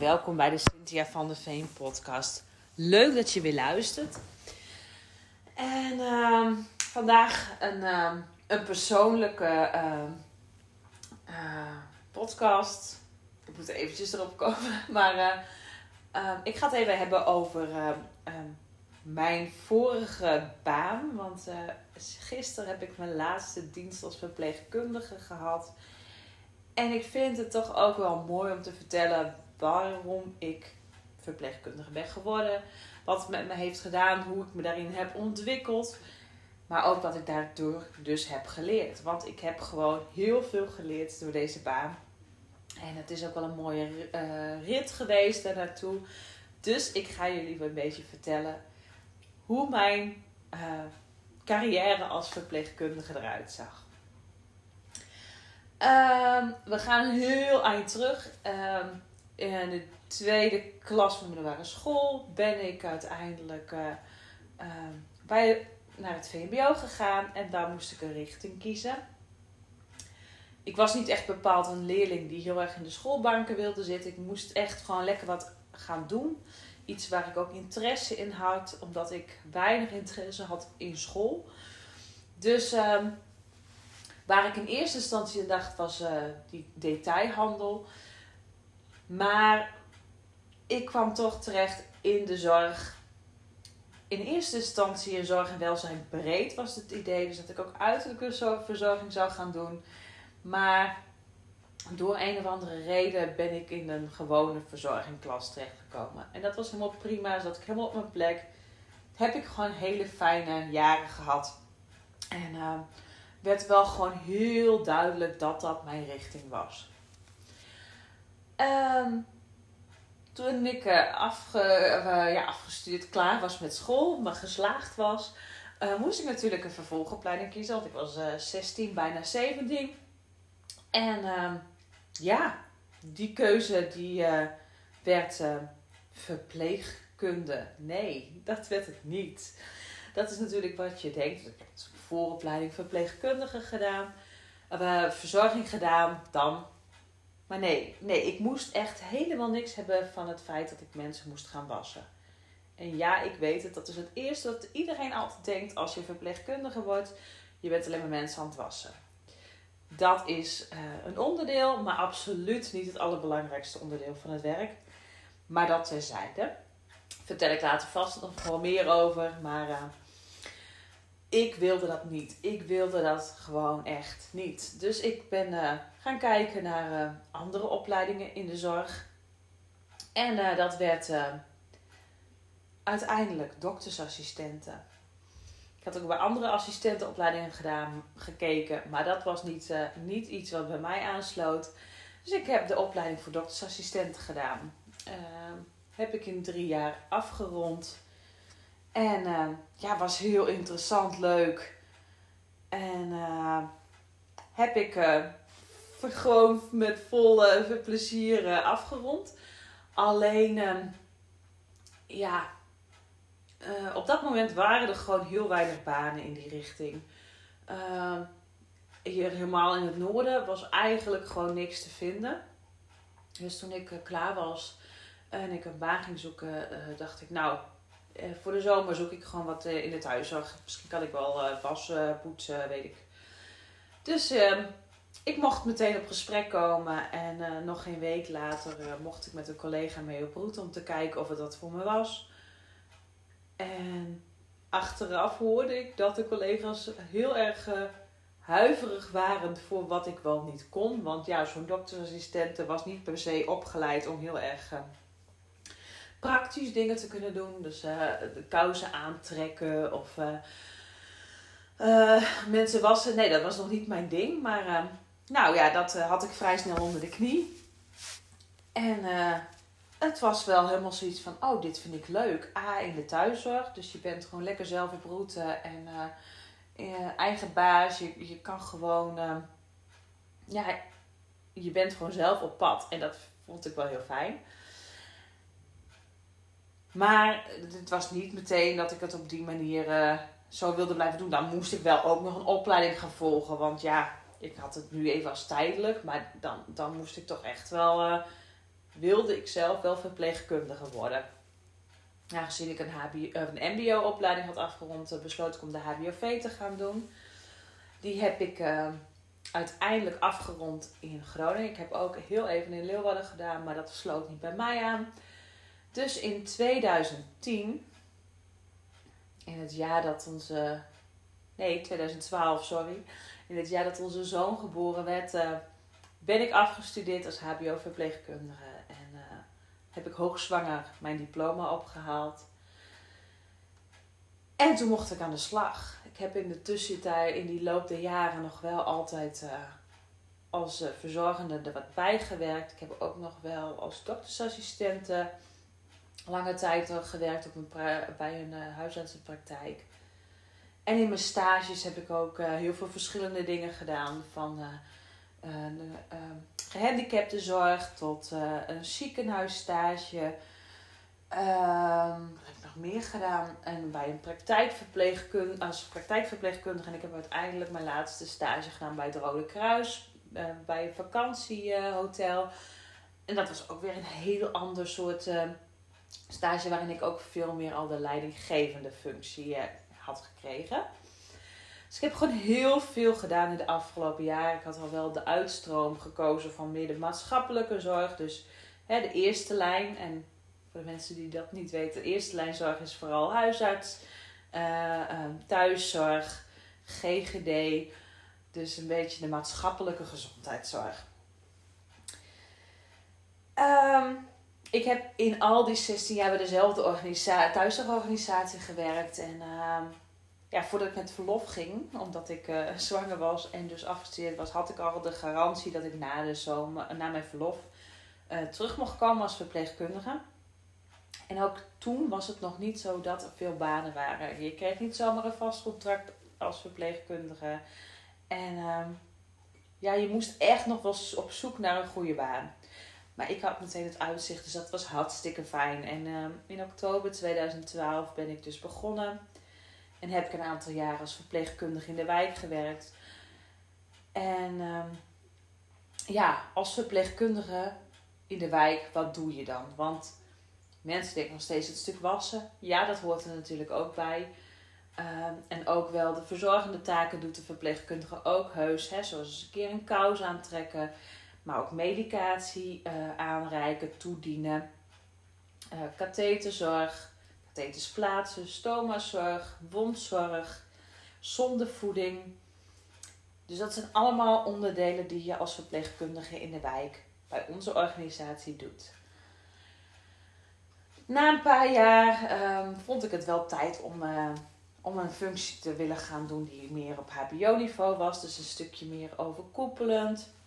welkom bij de Cynthia van der Veen podcast. Leuk dat je weer luistert. En ehm, vandaag een, ehm, een persoonlijke ehm, eh, podcast. Ik moet er eventjes erop komen. Maar eh, ik ga het even hebben over mijn vorige baan. Want uh, gisteren heb ik mijn laatste dienst als verpleegkundige gehad. En ik vind het toch ook wel mooi om te vertellen waarom ik verpleegkundige ben geworden. Wat het met me heeft gedaan, hoe ik me daarin heb ontwikkeld. Maar ook wat ik daardoor dus heb geleerd. Want ik heb gewoon heel veel geleerd door deze baan. En het is ook wel een mooie uh, rit geweest daar naartoe. Dus ik ga jullie een beetje vertellen hoe mijn uh, carrière als verpleegkundige eruit zag. Um, we gaan heel eind terug. Um, in de tweede klas van de middelbare school ben ik uiteindelijk uh, uh, bij, naar het VMBO gegaan en daar moest ik een richting kiezen. Ik was niet echt bepaald een leerling die heel erg in de schoolbanken wilde zitten. Ik moest echt gewoon lekker wat gaan doen. Iets waar ik ook interesse in had, omdat ik weinig interesse had in school. Dus um, waar ik in eerste instantie dacht was uh, die detailhandel. Maar ik kwam toch terecht in de zorg. In eerste instantie in zorg en welzijn breed was het idee. Dus dat ik ook uiterlijke verzorging zou gaan doen. Maar door een of andere reden ben ik in een gewone verzorgingsklas terechtgekomen. En dat was helemaal prima. Zat ik helemaal op mijn plek. Heb ik gewoon hele fijne jaren gehad. En uh, werd wel gewoon heel duidelijk dat dat mijn richting was. Um, toen ik uh, afge, uh, ja, afgestudeerd klaar was met school, maar geslaagd was, uh, moest ik natuurlijk een vervolgopleiding kiezen. Want ik was 16, bijna 17. En ehm, ja, die keuze die werd verpleegkunde. Nee, dat werd het niet. Dat is natuurlijk wat je denkt. Ik heb vooropleiding verpleegkundige gedaan. verzorging gedaan, dan maar nee, nee, ik moest echt helemaal niks hebben van het feit dat ik mensen moest gaan wassen. En ja, ik weet het, dat is het eerste wat iedereen altijd denkt als je verpleegkundige wordt. Je bent alleen maar mensen aan het wassen. Dat is uh, een onderdeel, maar absoluut niet het allerbelangrijkste onderdeel van het werk. Maar dat terzijde. Vertel ik later vast nog gewoon meer over. Maar uh, ik wilde dat niet. Ik wilde dat gewoon echt niet. Dus ik ben uh, gaan kijken naar uh, andere opleidingen in de zorg. En uh, dat werd uiteindelijk doktersassistenten. Ik had ook bij andere assistentenopleidingen gedaan, gekeken, maar dat was niet, niet iets wat bij mij aansloot. Dus ik heb de opleiding voor doktersassistent gedaan. heb ik in drie jaar afgerond. En uh, ja, was heel interessant, leuk. En uh, heb ik uh, gewoon met volle plezier afgerond. Alleen, ehm, ja, op dat moment waren er gewoon heel weinig banen in die richting. Ehm, hier helemaal in het noorden was eigenlijk gewoon niks te vinden. Dus toen ik klaar was en ik een baan ging zoeken, dacht ik, nou, uh, voor de zomer zoek ik gewoon wat uh, in het huiszorg. Misschien kan ik wel uh, wassen, poetsen, weet ik. Dus ehm, ik mocht meteen op gesprek komen. En nog geen week later mocht ik met een collega mee op route om te kijken of het wat voor me was. En achteraf hoorde ik dat de collega's heel erg huiverig waren voor wat ik wel niet kon. Want ja, zo'n doktersassistente was niet per se opgeleid om heel erg praktisch dingen te kunnen doen. Dus uh, de kousen aantrekken of uh, uh, mensen wassen. Nee, dat was nog niet mijn ding. Maar nou ja, dat had ik vrij snel onder de knie. En het was wel helemaal zoiets van, oh, dit vind ik leuk. A, in de thuiszorg. Dus je bent gewoon lekker zelf op route en eigen baas. Je, je kan gewoon, ja, je bent gewoon zelf op pad. En dat vond ik wel heel fijn. Maar het was niet meteen dat ik het op die manier uh, zo wilde blijven doen. Dan moest ik wel ook nog een opleiding gaan volgen. Want ja, ik had het nu even als tijdelijk. Maar dan, dan moest ik toch echt wel uh, wilde ik zelf wel verpleegkundige worden. Aangezien ik een, HBO, een MBO-opleiding had afgerond, besloot ik om de HBOV te gaan doen. Die heb ik uiteindelijk afgerond in Groningen. Ik heb ook heel even in Leeuwarden gedaan, maar dat sloot niet bij mij aan. Dus in 2010, in het jaar dat onze. Nee, 2012, sorry. In het jaar dat onze zoon geboren werd, uh, ben ik afgestudeerd als HBO-verpleegkundige. En uh, heb ik hoogzwanger mijn diploma opgehaald. En toen mocht ik aan de slag. Ik heb in de tussentijd, in die loop der jaren, nog wel altijd uh, als verzorgende er wat bijgewerkt. Ik heb ook nog wel als doktersassistente lange tijd gewerkt op een bij een uh, huisartsenpraktijk. En in mijn stages heb ik ook uh, heel veel verschillende dingen gedaan. Van uh, gehandicaptenzorg tot een ziekenhuisstage. Ehm, wat heb ik nog meer gedaan? En bij een praktijkverpleegkundige, als praktijkverpleegkundige. En ik heb uiteindelijk mijn laatste stage gedaan bij het Rode Kruis. bij een vakantiehotel. En dat was ook weer een heel ander soort stage waarin ik ook veel meer al de leidinggevende functie eh, had gekregen. Dus ik heb gewoon heel veel gedaan in de afgelopen jaren. Ik had al wel de uitstroom gekozen van meer de maatschappelijke zorg. Dus hè, de eerste lijn. En voor de mensen die dat niet weten, de eerste lijn zorg is vooral huisarts, uh, thuiszorg, GGD. Dus een beetje de maatschappelijke gezondheidszorg. Um, ik heb in al die 16 jaar bij dezelfde organisatie, thuiszorgorganisatie gewerkt. En uh, ja, voordat ik met verlof ging, omdat ik uh, zwanger was en dus afgestudeerd was, had ik al de garantie dat ik na, de zomer, na mijn verlof uh, terug mocht komen als verpleegkundige. En ook toen was het nog niet zo dat er veel banen waren. Je kreeg niet zomaar een vast contract als verpleegkundige. En uh, ja, je moest echt nog wel op zoek naar een goede baan. Maar ik had meteen het uitzicht, dus dat was hartstikke fijn. En ehm, in oktober 2012 ben ik dus begonnen. En heb ik een aantal jaren als verpleegkundige in de wijk gewerkt. En ehm, ja, als verpleegkundige in de wijk, wat doe je dan? Want mensen denken nog steeds het stuk wassen. Ja, dat hoort er natuurlijk ook bij. Ehm, en ook wel de verzorgende taken doet de verpleegkundige ook heus. Hè? Zoals eens een keer een kous aantrekken maar ook medicatie uh, aanreiken, toedienen, uh, katheterzorg, katheters plaatsen, stomazorg, wondzorg, zondevoeding. Dus dat zijn allemaal onderdelen die je als verpleegkundige in de wijk bij onze organisatie doet. Na een paar jaar um, vond ik het wel tijd om, uh, om een functie te willen gaan doen die meer op HBO-niveau was. Dus een stukje meer overkoepelend.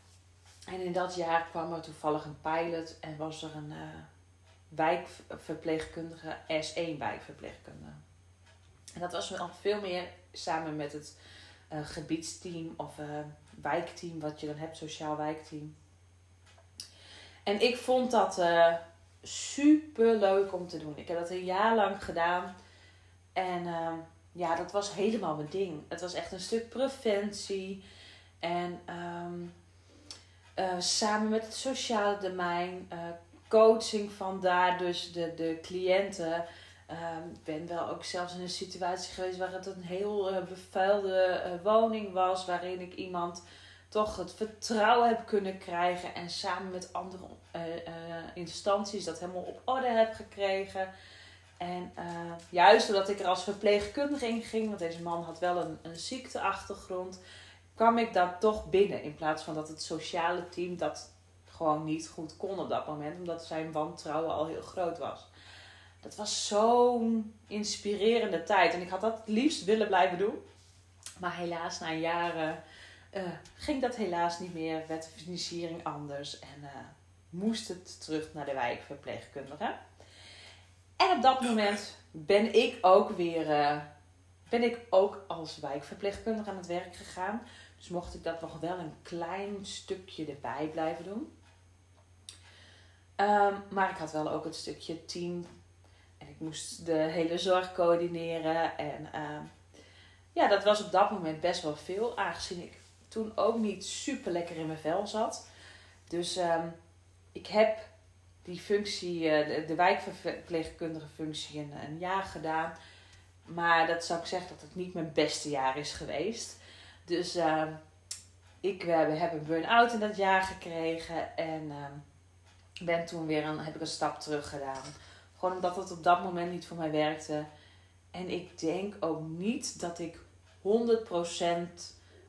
En in dat jaar kwam er toevallig een pilot en was er een uh, wijkverpleegkundige, S1 wijkverpleegkundige. En dat was al veel meer samen met het uh, gebiedsteam of uh, wijkteam, wat je dan hebt, sociaal wijkteam. En ik vond dat super leuk om te doen. Ik heb dat een jaar lang gedaan. En ja, dat was helemaal mijn ding. Het was echt een stuk preventie. En um, uh, samen met het sociale domein, coaching van daar dus de, de cliënten. Ehm, ik ben wel ook zelfs in een situatie geweest waar het een heel uh, bevuilde woning was, waarin ik iemand toch het vertrouwen heb kunnen krijgen en samen met andere instanties dat helemaal op orde heb gekregen. En juist doordat ik er als verpleegkundige in ging, want deze man had wel een, een ziekteachtergrond, kwam ik dat toch binnen. In plaats van dat het sociale team dat gewoon niet goed kon op dat moment. Omdat zijn wantrouwen al heel groot was. Dat was zo'n inspirerende tijd. En ik had dat het liefst willen blijven doen. Maar helaas, na jaren uh, ging dat helaas niet meer. Werd de financiering anders. En uh, moest het terug naar de wijkverpleegkundige. En op dat moment ben ik ook weer... Uh, ben ik ook als wijkverpleegkundige aan het werk gegaan. Dus mocht ik dat nog wel een klein stukje erbij blijven doen. Um, maar ik had wel ook het stukje team. En ik moest de hele zorg coördineren. En um, ja, dat was op dat moment best wel veel. Aangezien ik toen ook niet super lekker in mijn vel zat. Dus um, ik heb die functie, de, de wijkverpleegkundige functie, een jaar gedaan. Maar dat zou ik zeggen dat het niet mijn beste jaar is geweest. Dus uh, ik uh, heb een burn-out in dat jaar gekregen. En uh, ben toen weer een, heb ik een stap terug gedaan. Gewoon omdat het op dat moment niet voor mij werkte. En ik denk ook niet dat ik 100%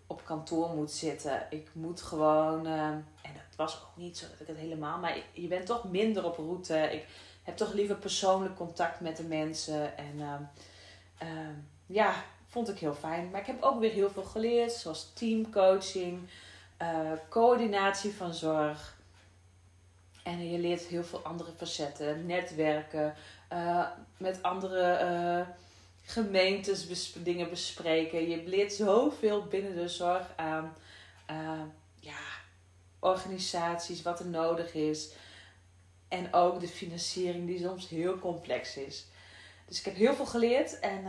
op kantoor moet zitten. Ik moet gewoon, uh, en dat was ook niet zo dat ik het helemaal, maar je bent toch minder op route. Ik heb toch liever persoonlijk contact met de mensen. En ja, vond ik heel fijn. Maar ik heb ook weer heel veel geleerd, zoals teamcoaching, uh, coördinatie van zorg. En je leert heel veel andere facetten, netwerken, uh, met andere uh, gemeentes dingen bespreken. Je leert zoveel binnen de zorg aan ja, organisaties, wat er nodig is. En ook de financiering die soms heel complex is. Dus ik heb heel veel geleerd en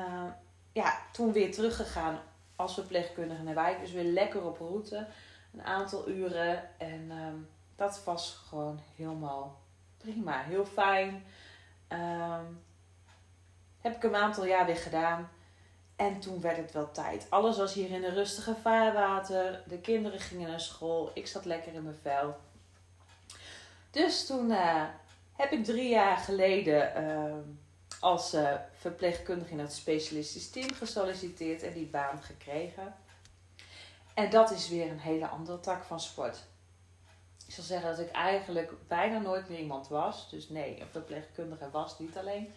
ja, toen weer teruggegaan als verpleegkundige naar wijk. Dus weer lekker op route. Een aantal uren. En um, dat was gewoon helemaal prima. Heel fijn. Um, heb ik een aantal jaar weer gedaan. En toen werd het wel tijd. Alles was hier in een rustige vaarwater. De kinderen gingen naar school. Ik zat lekker in mijn vel. Dus toen uh, heb ik drie jaar geleden uh, als uh, verpleegkundige in het specialistisch team gesolliciteerd en die baan gekregen. En dat is weer een hele andere tak van sport. Ik zal zeggen dat ik eigenlijk bijna nooit meer iemand was. Dus nee, een verpleegkundige was niet alleen.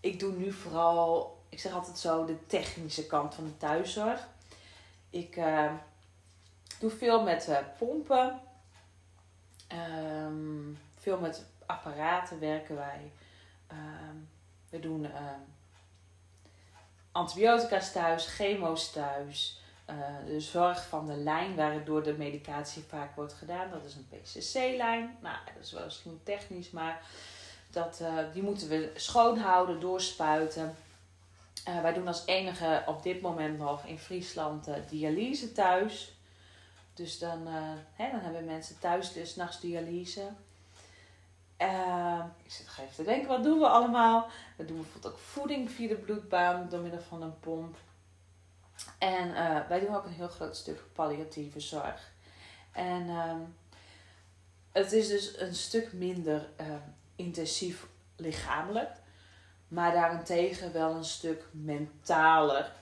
Ik doe nu vooral, ik zeg altijd zo, de technische kant van de thuiszorg. Ik uh, doe veel met uh, pompen. Um, veel met apparaten werken wij. Um, we doen uh, antibiotica's thuis, chemo's thuis. Uh, de zorg van de lijn waardoor de medicatie vaak wordt gedaan. Dat is een PCC-lijn. Nou, dat is wel misschien technisch, maar dat, uh, die moeten we schoonhouden, doorspuiten. Uh, wij doen als enige op dit moment nog in Friesland dialyse thuis. Dus dan, hè, dan hebben mensen thuis dus nachts dialyse. Uh, ik zit nog even te denken, wat doen we allemaal? We doen bijvoorbeeld ook voeding via de bloedbaan door middel van een pomp. En uh, wij doen ook een heel groot stuk palliatieve zorg. En uh, het is dus een stuk minder ehm, intensief lichamelijk, maar daarentegen wel een stuk mentaler.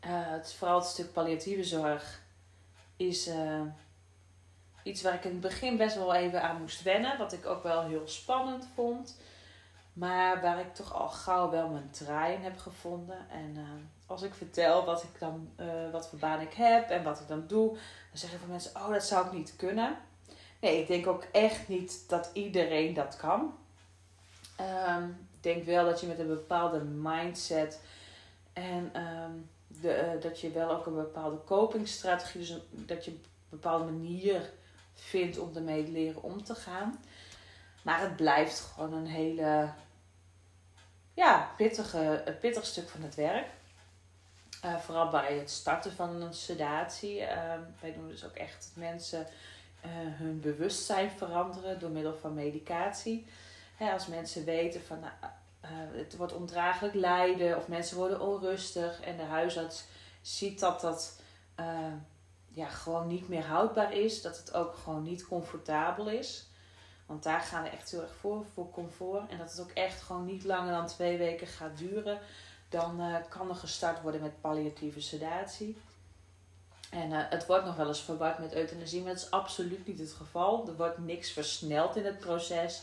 Eh, het, vooral het stuk palliatieve zorg is iets waar ik in het begin best wel even aan moest wennen. Wat ik ook wel heel spannend vond. Maar waar ik toch al gauw wel mijn draai in heb gevonden. En uh, als ik vertel wat, ik dan, uh, wat voor baan ik heb en wat ik dan doe, dan zeggen veel mensen: Oh, dat zou ik niet kunnen. Nee, ik denk ook echt niet dat iedereen dat kan. Um, ik denk wel dat je met een bepaalde mindset en um, de, uh, dat je wel ook een bepaalde copingstrategie, dus dat je een bepaalde manier vindt om ermee leren om te gaan. Maar het blijft gewoon een hele ja, pittige, een pittig stuk van het werk. Uh, vooral bij het starten van een sedatie. Uh, wij doen dus ook echt dat mensen uh, hun bewustzijn veranderen door middel van medicatie. Hè, als mensen weten van nou, het wordt ondraaglijk lijden of mensen worden onrustig en de huisarts ziet dat dat ja, gewoon niet meer houdbaar is. Dat het ook gewoon niet comfortabel is. Want daar gaan we echt heel erg voor, voor comfort. En dat het ook echt gewoon niet langer dan twee weken gaat duren. Dan uh, kan er gestart worden met palliatieve sedatie. En uh, het wordt nog wel eens verward met euthanasie, maar dat is absoluut niet het geval. Er wordt niks versneld in het proces.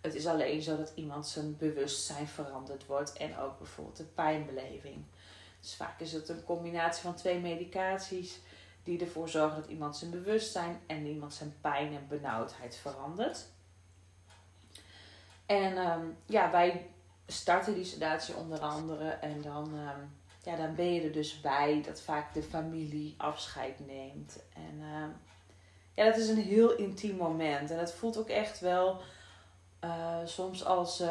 Het is alleen zo dat iemand zijn bewustzijn veranderd wordt en ook bijvoorbeeld de pijnbeleving. Dus vaak is het een combinatie van twee medicaties die ervoor zorgen dat iemand zijn bewustzijn en iemand zijn pijn en benauwdheid verandert. En um, ja, wij starten die sedatie onder andere en dan, um, ja, dan ben je er dus bij dat vaak de familie afscheid neemt. En um, ja, dat is een heel intiem moment en het voelt ook echt wel uh, soms als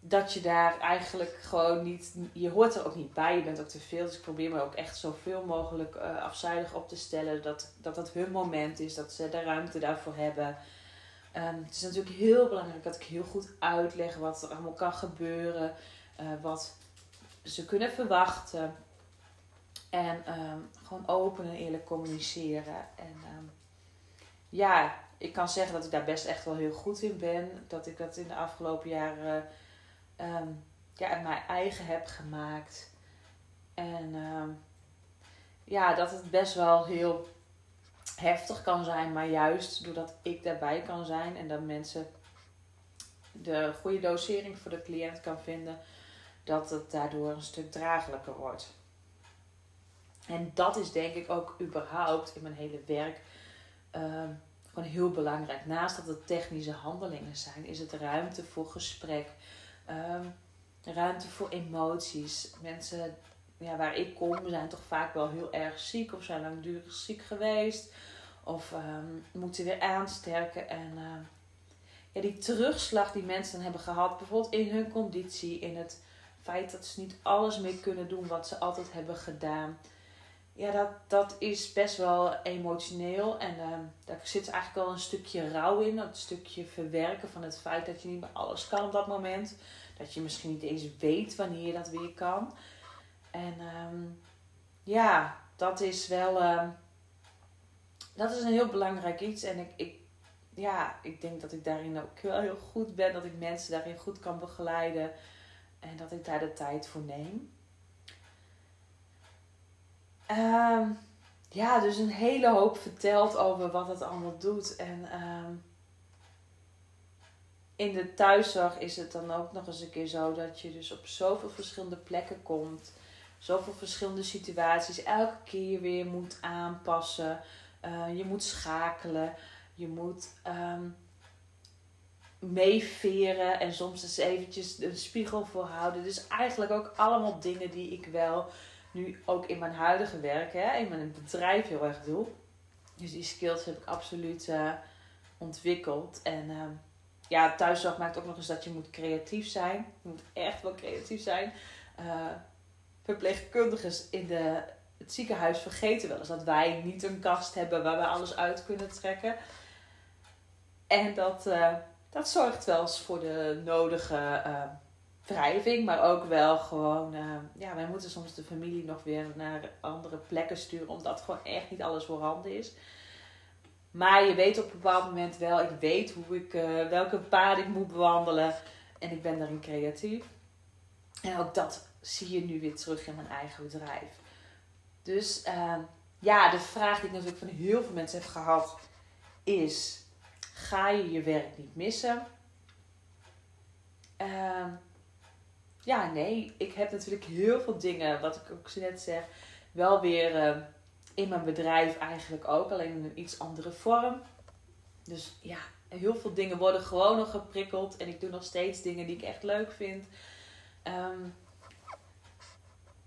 dat je daar eigenlijk gewoon niet. Je hoort er ook niet bij, je bent ook te veel. Dus ik probeer me ook echt zoveel mogelijk uh, afzuidig op te stellen. Dat, dat dat hun moment is, dat ze de ruimte daarvoor hebben. Ehm, het is natuurlijk heel belangrijk dat ik heel goed uitleg wat er allemaal kan gebeuren, uh, wat ze kunnen verwachten. En ehm, gewoon open en eerlijk communiceren. En ehm, ja, ik kan zeggen dat ik daar best echt wel heel goed in ben. Dat ik dat in de afgelopen jaren um, ja, mijn eigen heb gemaakt. En ja, dat het best wel heel heftig kan zijn, maar juist doordat ik daarbij kan zijn en dat mensen de goede dosering voor de cliënt kan vinden, dat het daardoor een stuk draaglijker wordt. En dat is denk ik ook überhaupt in mijn hele werk uh, gewoon heel belangrijk. Naast dat het technische handelingen zijn, is het ruimte voor gesprek, uh, ruimte voor emoties. Mensen ja, waar ik kom zijn toch vaak wel heel erg ziek of zijn langdurig ziek geweest. Of um, moeten weer aansterken. En uh, ja, die terugslag die mensen hebben gehad, bijvoorbeeld in hun conditie, in het feit dat ze niet alles meer kunnen doen wat ze altijd hebben gedaan. Ja, dat, dat is best wel emotioneel. En daar zit eigenlijk wel een stukje rouw in. Dat stukje verwerken van het feit dat je niet meer alles kan op dat moment. Dat je misschien niet eens weet wanneer je dat weer kan. En um, ja, dat is wel. Um, dat is een heel belangrijk iets. En ik, ik, ja, ik denk dat ik daarin ook wel heel goed ben. Dat ik mensen daarin goed kan begeleiden. En dat ik daar de tijd voor neem. Um, ja, dus een hele hoop verteld over wat het allemaal doet. En in de thuiszorg is het dan ook nog eens een keer zo dat je dus op zoveel verschillende plekken komt. Zoveel verschillende situaties. Elke keer weer moet aanpassen. Uh, je moet schakelen. Je moet um, meeveren en soms eens eventjes een spiegel voor houden. Dus eigenlijk ook allemaal dingen die ik wel nu ook in mijn huidige werk, hè, in mijn bedrijf heel erg doe. Dus die skills heb ik absoluut uh, ontwikkeld. En uh, ja, thuiszorg maakt ook nog eens dat je moet creatief zijn. Je moet echt wel creatief zijn. Uh, verpleegkundigen in de, het ziekenhuis vergeten wel eens dat wij niet een kast hebben waar we alles uit kunnen trekken. En dat, uh, dat zorgt wel eens voor de nodige uh, wrijving, maar ook wel gewoon, ja, wij moeten soms de familie nog weer naar andere plekken sturen, omdat gewoon echt niet alles voorhanden is. Maar je weet op een bepaald moment wel, ik weet hoe ik, welke paden ik moet bewandelen en ik ben daarin creatief. En ook dat zie je nu weer terug in mijn eigen bedrijf. Dus uh, ja, de vraag die ik natuurlijk van heel veel mensen heb gehad is: ga je je werk niet missen? Uh, ja, nee. Ik heb natuurlijk heel veel dingen, wat ik ook net zeg, wel weer uh, in mijn bedrijf eigenlijk ook, alleen in een iets andere vorm. Dus ja, heel veel dingen worden gewoon nog geprikkeld en ik doe nog steeds dingen die ik echt leuk vind. Um,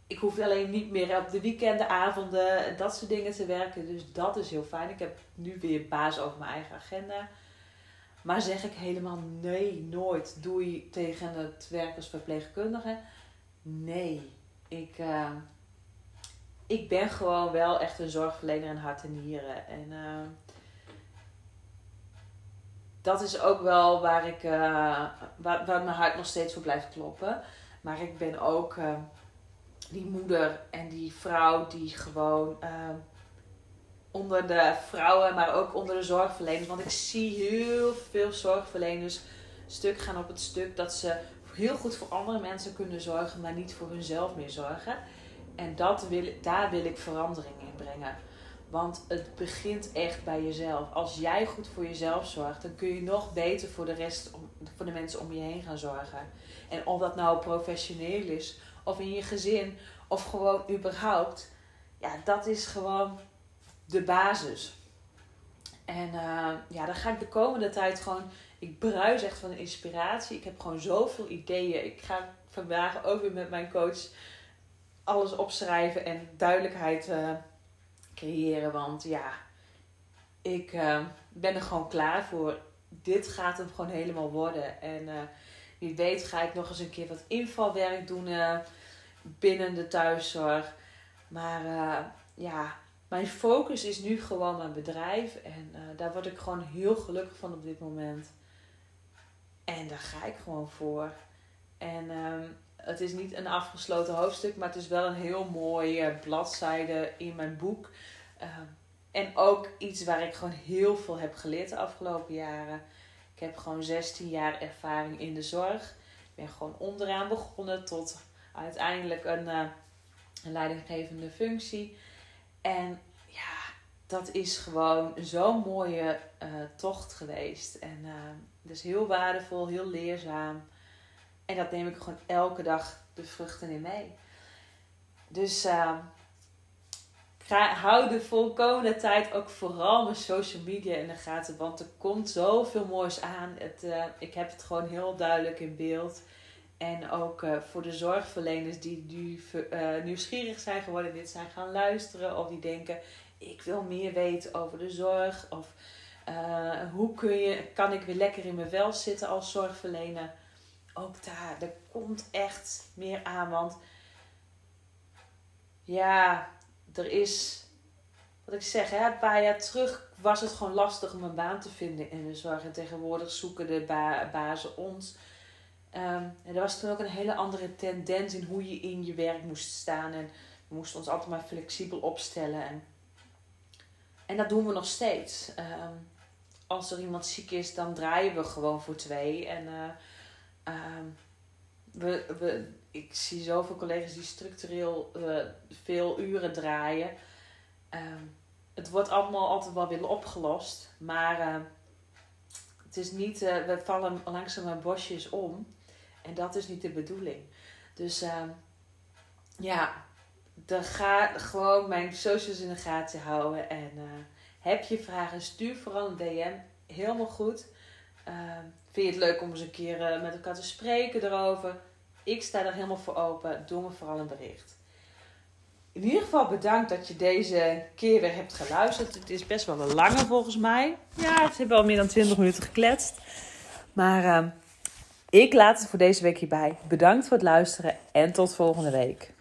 ik hoef alleen niet meer op de weekenden, avonden en dat soort dingen te werken. Dus dat is heel fijn. Ik heb nu weer baas over mijn eigen agenda. Maar zeg ik helemaal nee, nooit doei tegen het werk als verpleegkundige? Nee. Ik, uh, ik ben gewoon wel echt een zorgverlener in hart en nieren. En uh, dat is ook wel waar, ik, uh, mijn hart nog steeds voor blijft kloppen. Maar ik ben ook die moeder en die vrouw die gewoon uh, onder de vrouwen, maar ook onder de zorgverleners. Want ik zie heel veel zorgverleners stuk gaan op het stuk dat ze heel goed voor andere mensen kunnen zorgen, maar niet voor hunzelf meer zorgen. En dat wil, daar wil ik verandering in brengen. Want het begint echt bij jezelf. Als jij goed voor jezelf zorgt, dan kun je nog beter voor de rest, voor de mensen om je heen gaan zorgen. En of dat nou professioneel is of in je gezin of gewoon überhaupt. Ja, dat is gewoon de basis. En uh, ja, dan ga ik de komende tijd gewoon. Ik bruis echt van inspiratie. Ik heb gewoon zoveel ideeën. Ik ga vandaag ook weer met mijn coach alles opschrijven en duidelijkheid uh, creëren. Want ja, ik uh, ben er gewoon klaar voor. Dit gaat hem gewoon helemaal worden. En wie weet ga ik nog eens een keer wat invalwerk doen binnen de thuiszorg. Maar ja, mijn focus is nu gewoon mijn bedrijf. En eh, daar word ik gewoon heel gelukkig van op dit moment. En daar ga ik gewoon voor. En ehm, het is niet een afgesloten hoofdstuk, maar het is wel een heel mooie bladzijde in mijn boek. Ehm, en ook iets waar ik gewoon heel veel heb geleerd de afgelopen jaren. Ik heb gewoon 16 jaar ervaring in de zorg. Ik ben gewoon onderaan begonnen tot uiteindelijk een, uh, een leidinggevende functie. En ja, dat is gewoon zo'n mooie uh, tocht geweest. En uh, dus heel waardevol, heel leerzaam. En dat neem ik gewoon elke dag de vruchten in mee. Dus uh, hou de volkomende tijd ook vooral mijn social media in de gaten. Want er komt zoveel moois aan. Het, uh, ik heb het gewoon heel duidelijk in beeld. En ook uh, voor de zorgverleners die nu uh, nieuwsgierig zijn geworden, dit zijn gaan luisteren. Of die denken, ik wil meer weten over de zorg. Of hoe kun je, kan ik weer lekker in mijn vel zitten als zorgverlener ook daar, er komt echt meer aan. Want ja, er is, wat ik zeg, hè, een paar jaar terug was het gewoon lastig om een baan te vinden in de zorg. En tegenwoordig zoeken de ba bazen ons. Um, en er was toen ook een hele andere tendens in hoe je in je werk moest staan. En we moesten ons altijd maar flexibel opstellen. En, en dat doen we nog steeds. Um, als er iemand ziek is, dan draaien we gewoon voor twee. En uh, Um, we, we, ik zie zoveel collega's die structureel uh, veel uren draaien. Um, het wordt allemaal altijd wel weer opgelost. Maar uh, het is niet, uh, we vallen langzaam een bosjes om. En dat is niet de bedoeling. Dus ja, dan ga gewoon mijn socials in de gaten houden. En heb je vragen, stuur vooral een DM. Helemaal goed. Vind je het leuk om eens een keer uh, met elkaar te spreken erover? Ik sta er helemaal voor open. Doe me vooral een bericht. In ieder geval bedankt dat je deze keer weer hebt geluisterd. Het is best wel een lange volgens mij. Ja, het hebben al meer dan 20 minuten gekletst. Maar uh, ik laat het voor deze week hierbij. Bedankt voor het luisteren en tot volgende week.